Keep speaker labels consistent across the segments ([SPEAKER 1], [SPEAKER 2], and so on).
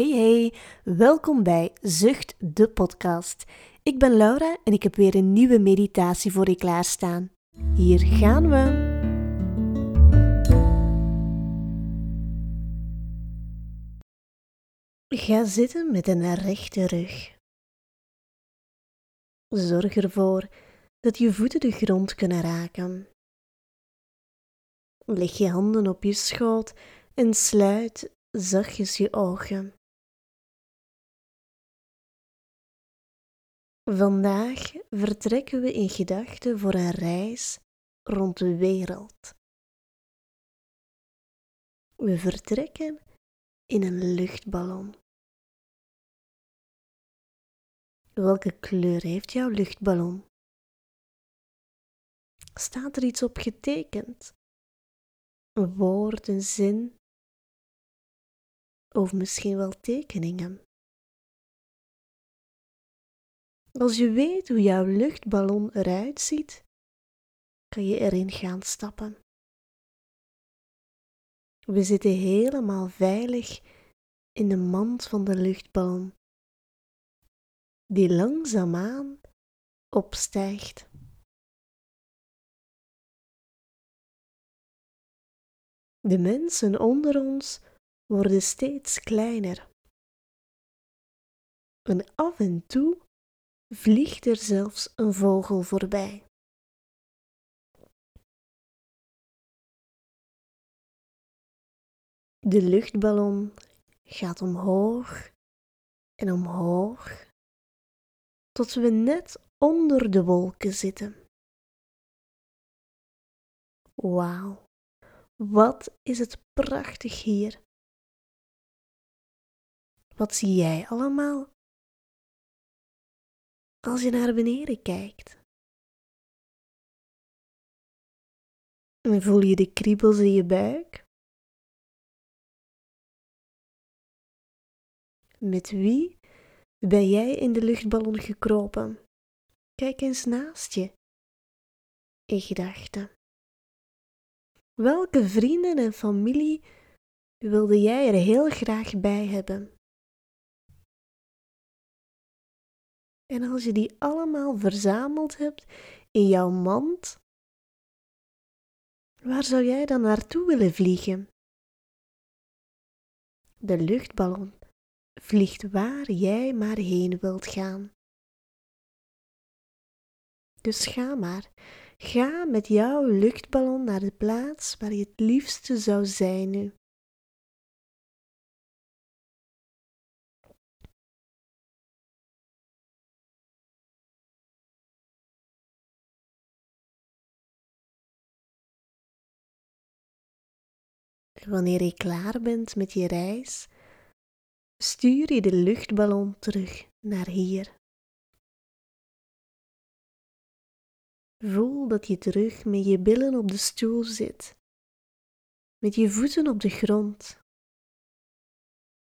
[SPEAKER 1] Hey hey, welkom bij Zucht de podcast. Ik ben Laura en ik heb weer een nieuwe meditatie voor je klaarstaan. Hier gaan we. Ga zitten met een rechte rug. Zorg ervoor dat je voeten de grond kunnen raken. Leg je handen op je schoot en sluit zachtjes je ogen. Vandaag vertrekken we in gedachten voor een reis rond de wereld. We vertrekken in een luchtballon. Welke kleur heeft jouw luchtballon? Staat er iets op getekend? Een woord, een zin? Of misschien wel tekeningen? Als je weet hoe jouw luchtballon eruit ziet, kan je erin gaan stappen. We zitten helemaal veilig in de mand van de luchtballon, die langzaamaan opstijgt. De mensen onder ons worden steeds kleiner. En af en toe vliegt er zelfs een vogel voorbij. De luchtballon gaat omhoog en omhoog tot we net onder de wolken zitten. Wauw, wat is het prachtig hier. Wat zie jij allemaal als je naar beneden kijkt. En voel je de kriebels in je buik? Met wie ben jij in de luchtballon gekropen? Kijk eens naast je. In gedachten. Welke vrienden en familie wilde jij er heel graag bij hebben? En als je die allemaal verzameld hebt in jouw mand, waar zou jij dan naartoe willen vliegen? De luchtballon vliegt waar jij maar heen wilt gaan. Dus ga maar, ga met jouw luchtballon naar de plaats waar je het liefste zou zijn nu. Wanneer je klaar bent met je reis, stuur je de luchtballon terug naar hier. Voel dat je terug met je billen op de stoel zit, met je voeten op de grond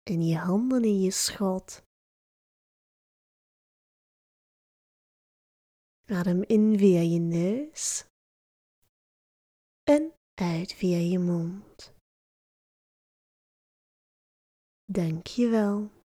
[SPEAKER 1] en je handen in je schoot. Adem in via je neus en uit via je mond. Dank je wel.